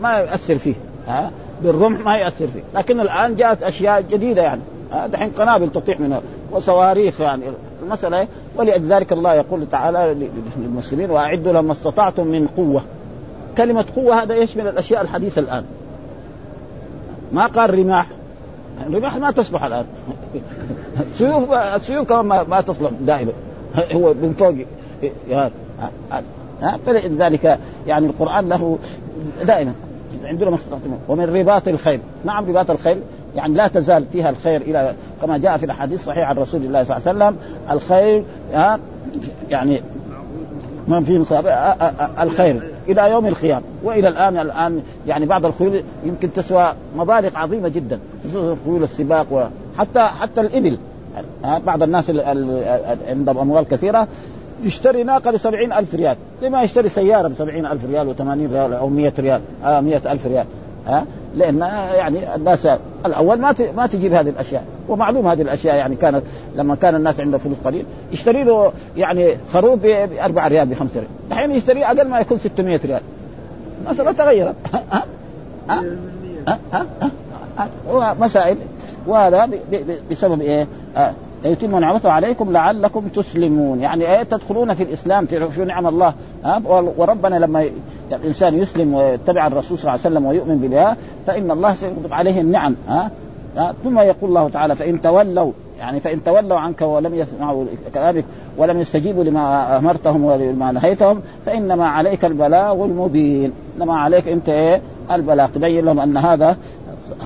ما يؤثر فيه. ها بالرمح ما يؤثر فيه. لكن الآن جاءت أشياء جديدة يعني. دحين قنابل تطيح منها وصواريخ يعني. المسألة ولذلك الله يقول تعالى للمسلمين وأعدوا لما استطعتم من قوة. كلمة قوة هذا يشمل الأشياء الحديثة الآن؟ ما قال رماح. الرماح ما تصلح الآن. <laughs> السيوف السيوف كمان ما, ما تصلح دائما. <laughs> هو من فوق. فلذلك يعني القرآن له دائما. عندنا ومن رباط الخيل. نعم رباط الخيل. يعني لا تزال فيها الخير إلى كما جاء في الأحاديث الصحيحة عن رسول الله صلى الله عليه وسلم. الخير يعني ما في الخير إلى يوم القيامة. وإلى الآن الآن يعني بعض الخيول يمكن تسوى مبالغ عظيمة جدا خصوصا خيول السباق وحتى حتى الإبل. بعض الناس عندهم أموال كثيرة يشتري ناقة بسبعين ألف ريال. زي ما يشتري سيارة بسبعين ألف ريال وثمانين ريال أو مية ريال آه مية ألف ريال ها؟ لأن يعني الناس الأول ما ما تجيب هذه الأشياء. ومعلوم هذه الأشياء يعني كانت لما كان الناس عنده فلوس قليل يشتري له يعني خروف ب 4 ريال ب 5 ريال. الحين يشتري أقل ما يكون 600 ريال. المساله تغيرت. <laughs> ها؟ ها؟ ها؟ ها؟ مسائل وهذا بسبب إيه؟ يتم نعمته عليكم لعلكم تسلمون. يعني إيه تدخلون في الإسلام تعرفون نعم الله؟ ها؟ وربنا لما يعني الإنسان يسلم ويتبع الرسول صلى الله عليه وسلم ويؤمن بالله فإن الله سيكتب عليه النعم. ها؟ ثم يقول الله تعالى فإن تولوا يعني فإن تولوا عنك ولم يسمعوا كلامك ولم يستجيبوا لما أمرتهم ولما نهيتهم فإنما عليك البلاغ المبين. إنما عليك أنت إيه؟ البلاغ. تبين لهم أن هذا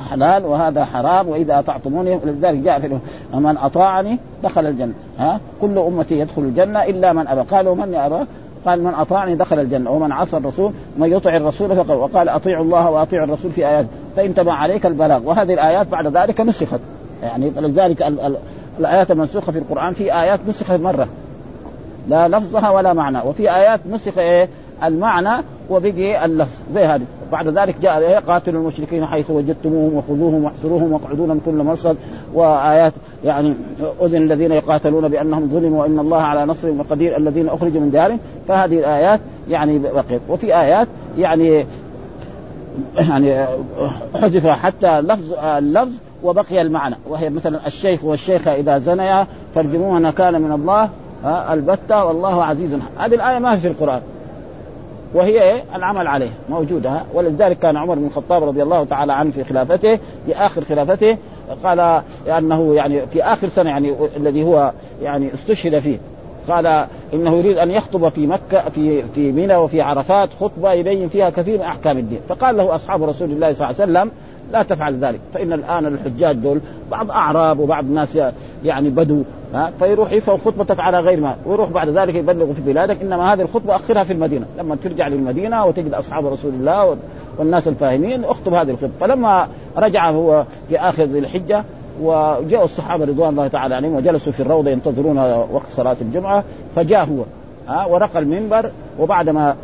حلال وهذا حرام وإذا أطعتموني لذلك جاء في من أطاعني دخل الجنة. ها؟ كل أمتي يدخل الجنة إلا من أبى. قالوا من ابى قال من أطاعني دخل الجنة. ومن عصى الرسول؟ من يطع الرسول فقال وقال أطيعوا الله وأطيعوا الرسول في آيات. فإن تبع عليك البلاغ. وهذه الآيات بعد ذلك نسخت. يعني لذلك ال ال الآيات المنسوخة في القرآن في آيات نسخت مرة. لا لفظها ولا معنى. وفي آيات نسخ إيه؟ المعنى وبقي اللفظ زي هذه. بعد ذلك جاء قاتلوا المشركين حيث وجدتموهم وخذوهم واحصروهم واقعدوا من كل مرصد. وآيات يعني أذن الذين يقاتلون بأنهم ظلموا وإن الله على نصرهم قدير الذين أخرجوا من ديارهم فهذه الآيات يعني بقيت. وفي آيات يعني يعني حذف حتى لفظ اللفظ وبقي المعنى. وهي مثلا الشيخ والشيخة إذا زنيا فارجموها نكالا من الله البتة والله عزيز. هذه الآية ما في القرآن. وهي إيه؟ العمل عليه موجودة. ولذلك كان عمر بن الخطاب رضي الله تعالى عنه في خلافته في آخر خلافته قال أنه يعني في آخر سنة يعني الذي هو يعني استشهد فيه. قال إنه يريد أن يخطب في مكة في في منى وفي عرفات خطبة يبين فيها كثير من أحكام الدين، فقال له أصحاب رسول الله صلى الله عليه وسلم لا تفعل ذلك فإن الآن الحجاج دول بعض أعراب وبعض ناس يعني بدو ها؟ فيروح يفهم خطبتك على غير ما. ويروح بعد ذلك يبلغ في بلادك إنما هذه الخطبة أخرها في المدينة. لما ترجع للمدينة وتجد أصحاب رسول الله والناس الفاهمين اخطب هذه الخطبة. فلما رجع هو في آخر ذي الحجة وجاءوا الصحابة رضوان الله تعالى عليهم وجلسوا في الروضة ينتظرون وقت صلاة الجمعة فجاء هو ها؟ ورقى المنبر وبعدما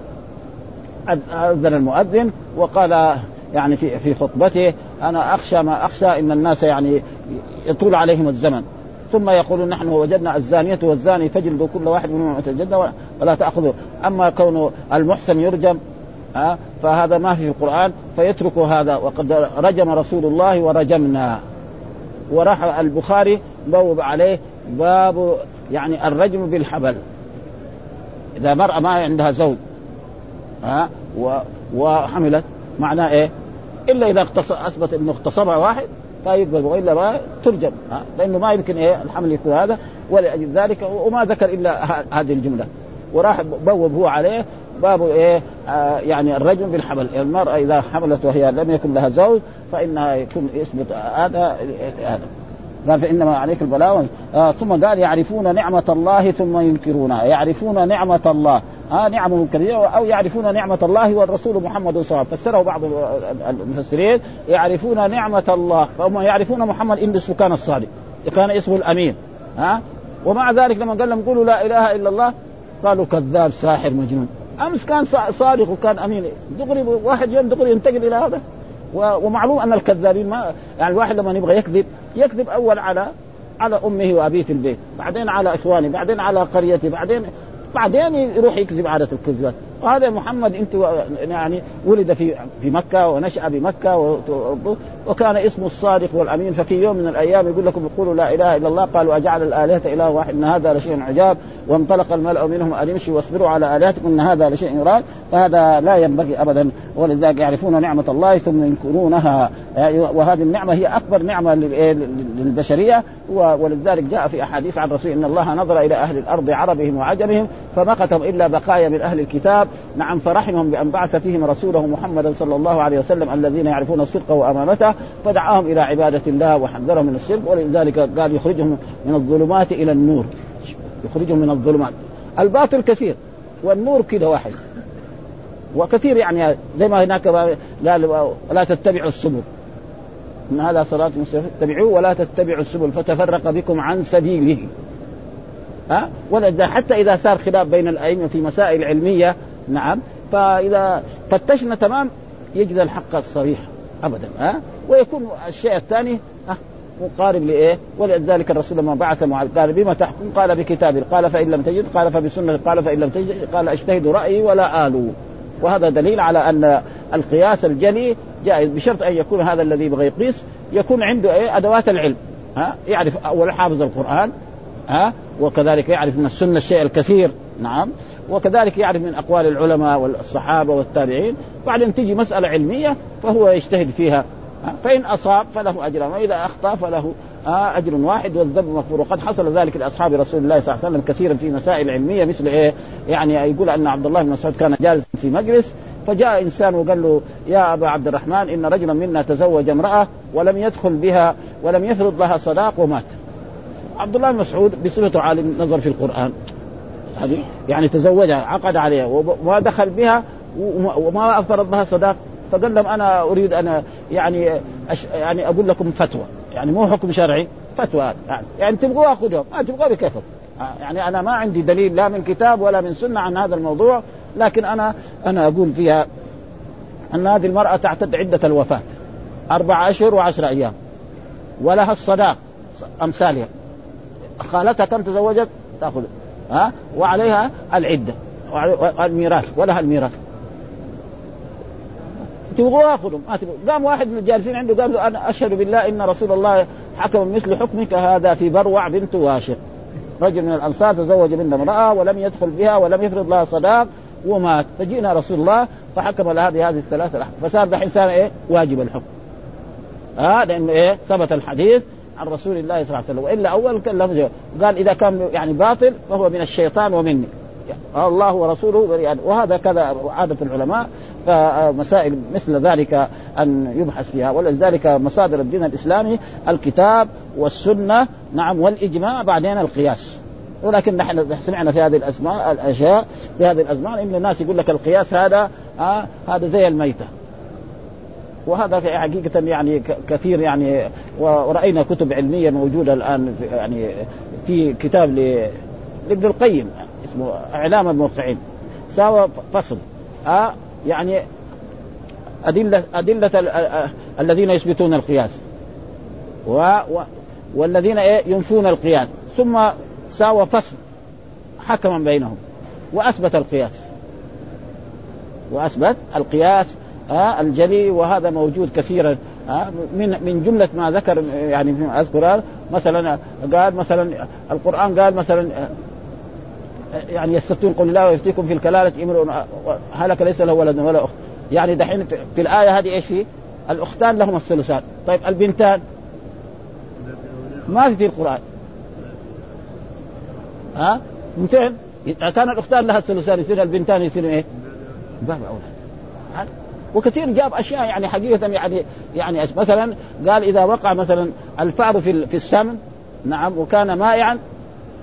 أذن المؤذن وقال يعني في في خطبته أنا أخشى ما أخشى إن الناس يعني يطول عليهم الزمن. ثم يقولون نحن وجدنا الزانية والزاني فجلدوا كل واحد منهم الجنة ولا تأخذوا. أما كون المحسن يرجم ها فهذا ما في القرآن فيتركوا هذا. وقد رجم رسول الله ورجمنا. وراح البخاري بوب عليه باب يعني الرجم بالحبل. إذا مرأة ما عندها زوج ها وحملت معناه إيه؟ إلا إذا أثبت أنه اغتصبها واحد فيقبل والا ما ترجم. لأنه ما يمكن إيه الحمل يكون هذا ولأجل ذلك وما ذكر إلا هذه الجملة. وراح بوب هو عليه باب إيه آه يعني الرجم بالحمل المرأة إذا حملت وهي لم يكن لها زوج فإنها يكون يثبت هذا هذا. قال فإنما عليك البلاء آه ثم قال يعرفون نعمة الله ثم ينكرونها. يعرفون نعمة الله. آه نعمه كبيره أو يعرفون نعمة الله والرسول محمد صلى الله عليه وسلم. فسره بعض المفسرين يعرفون نعمة الله. فهم يعرفون محمد إن اسمه كان الصادق. كان اسمه الأمين. ها ومع ذلك لما قال لهم قولوا لا إله إلا الله قالوا كذاب ساحر مجنون. أمس كان صادق وكان أمين. دغري واحد يوم دغري ينتقل إلى هذا. ومعلوم أن الكذابين ما يعني الواحد لما يبغى يكذب يكذب أول على على أمه وأبيه في البيت بعدين على إخوانه بعدين على قريته بعدين بعدين يروح يكذب عادة الكذبات. وهذا محمد أنت يعني ولد في في مكة ونشأ بمكة وكان اسمه الصادق والأمين. ففي يوم من الأيام يقول لكم قولوا لا إله إلا الله. قالوا أجعل الآلهة إله واحد. إن هذا لشيء عجاب. وانطلق الملأ منهم أن يمشوا واصبروا على آلهتكم. إن هذا لشيء يراد فهذا لا ينبغي ابدا. ولذلك يعرفون نعمة الله ثم ينكرونها. وهذه النعمة هي أكبر نعمة للبشرية. ولذلك جاء في أحاديث عن رسول إن الله نظر إلى أهل الأرض عربهم وعجمهم فمقتهم إلا بقايا من أهل الكتاب. نعم فرحمهم بأن بعث فيهم رسوله محمدا صلى الله عليه وسلم الذين يعرفون الصدق وأمانته. فدعاهم إلى عبادة الله وحذرهم من الشرك ولذلك قال يخرجهم من الظلمات إلى النور. يخرجهم من الظلمات. الباطل كثير والنور كذا واحد. وكثير يعني زي ما هناك قال ولا تتبعوا السبل. إن هذا صراط مستقيم. اتبعوه ولا تتبعوا السبل. فتفرق بكم عن سبيله. ها؟ ولذا حتى إذا صار خلاف بين الأئمة في مسائل علمية نعم. فإذا فتشنا تمام يجد الحق الصريح ابدا ها؟ ويكون الشيء الثاني مقارب لإيه؟ ولذلك الرسول لما بعث معاذ قال بما تحكم؟ قال بكتاب قال فإن لم تجد قال فبسنة قال فإن لم تجد قال أجتهد رأيي ولا آلو وهذا دليل على أن القياس الجلي جائز بشرط أن يكون هذا الذي يبغى يقيس يكون عنده إيه؟ أدوات العلم ها؟ يعرف أول حافظ القرآن ها؟ وكذلك يعرف من السنة الشيء الكثير نعم؟ وكذلك يعرف من أقوال العلماء والصحابة والتابعين. بعدين تجي مسألة علمية فهو يجتهد فيها. فإن أصاب فله اجران وإذا أخطأ فله أجر واحد والذنب مغفور. وقد حصل ذلك لأصحاب رسول الله صلى الله عليه وسلم كثيرا في مسائل علمية مثل إيه؟ يعني يقول أن عبد الله بن مسعود كان جالسا في مجلس فجاء إنسان وقال له يا أبا عبد الرحمن إن رجلا منا تزوج امرأة ولم يدخل بها ولم يفرض لها صداق ومات. عبد الله بن مسعود بصفته عالم نظر في القرآن. يعني تزوجها عقد عليها وما دخل بها وما فرض لها صداق. فقال لهم أنا أريد أن يعني أش يعني أقول لكم فتوى. يعني مو حكم شرعي فتوى يعني, يعني تبغوا خذوه ما تبغوا بكيفكم يعني أنا ما عندي دليل لا من كتاب ولا من سنة عن هذا الموضوع لكن أنا أنا أقول فيها أن هذه المرأة تعتد عدة الوفاة. أربع أشهر وعشر أيام. ولها الصداق أمثالها. خالتها كم تزوجت؟ تأخذ ها؟ وعليها العدة والميراث ولها الميراث. تبغوا خذوا ما تبغوا. قام واحد من الجالسين عنده قال له أنا أشهد بالله إن رسول الله حكم مثل حكمك هذا في بروع بنت واشق. رجل من الأنصار تزوج من امرأة ولم يدخل بها ولم يفرض لها صداق ومات. فجئنا رسول الله فحكم لهذه هذه الثلاثة فصار دحين صار إيه؟ واجب الحكم. ها آه لأنه إيه؟ ثبت الحديث عن رسول الله صلى الله عليه وسلم. وإلا أول كان قال إذا كان يعني باطل فهو من الشيطان ومني. الله ورسوله بريئان وهذا كذا عادة العلماء. فمسائل مثل ذلك أن يبحث فيها. ولذلك مصادر الدين الإسلامي الكتاب والسنة نعم والإجماع بعدين القياس. ولكن نحن سمعنا في هذه الأسماء الأشياء في هذه الازمان إن الناس يقول لك القياس هذا آه هذا زي الميتة. وهذا حقيقة يعني كثير يعني ورأينا كتب علمية موجودة الآن في يعني في كتاب لابن القيم اسمه إعلام الموقعين ساوى فصل. آه يعني أدلة أدلة الذين يثبتون القياس. و, و والذين إيه ينفون القياس. ثم ساوى فصل حكما بينهم وأثبت القياس. وأثبت القياس آه الجلي وهذا موجود كثيرا. آه من من جملة ما ذكر يعني أذكر مثلا قال مثلا القرآن قال مثلا يعني يستفتون قل الله ويفتيكم في الكلالة امرؤ هلك ليس له ولد ولا أخت. يعني دحين في الآية هذه إيش في؟ الأختان لهم الثلثان. طيب البنتان؟ ما في في القرآن. ها؟ بنتين اذا كان الأختان لها الثلثان يصير البنتان يصير إيه؟ باب أولى. وكثير جاب أشياء يعني حقيقة يعني يعني مثلا قال إذا وقع مثلا الفأر في في السمن نعم وكان مائعا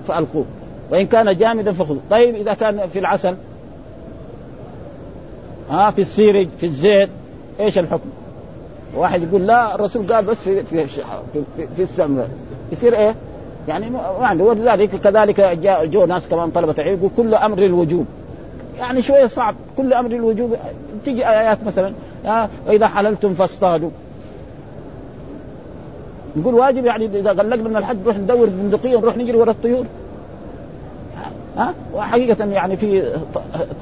فألقوه وإن كان جامدا فخذ طيب إذا كان في العسل ها في السيرج في الزيت إيش الحكم؟ واحد يقول لا الرسول قال بس في في في, في, السمن يصير إيه؟ يعني يعني ولذلك كذلك جاء جو ناس كمان طلبة علم يقول كل أمر الوجوب يعني شوية صعب. كل أمر الوجوب. تيجي آيات مثلا ها وإذا حللتم فاصطادوا. نقول واجب يعني إذا غلقنا من الحج نروح ندور بندقية ونروح نجري ورا الطيور. ها؟ وحقيقة يعني في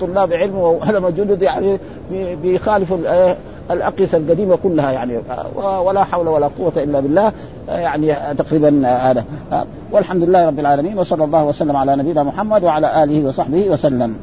طلاب علم وعلماء جدد يعني بيخالفوا الأقيسة القديمة كلها يعني. ولا حول ولا قوة إلا بالله. يعني تقريبا هذا. والحمد لله رب العالمين. وصلى الله وسلم على نبينا محمد وعلى آله وصحبه وسلم.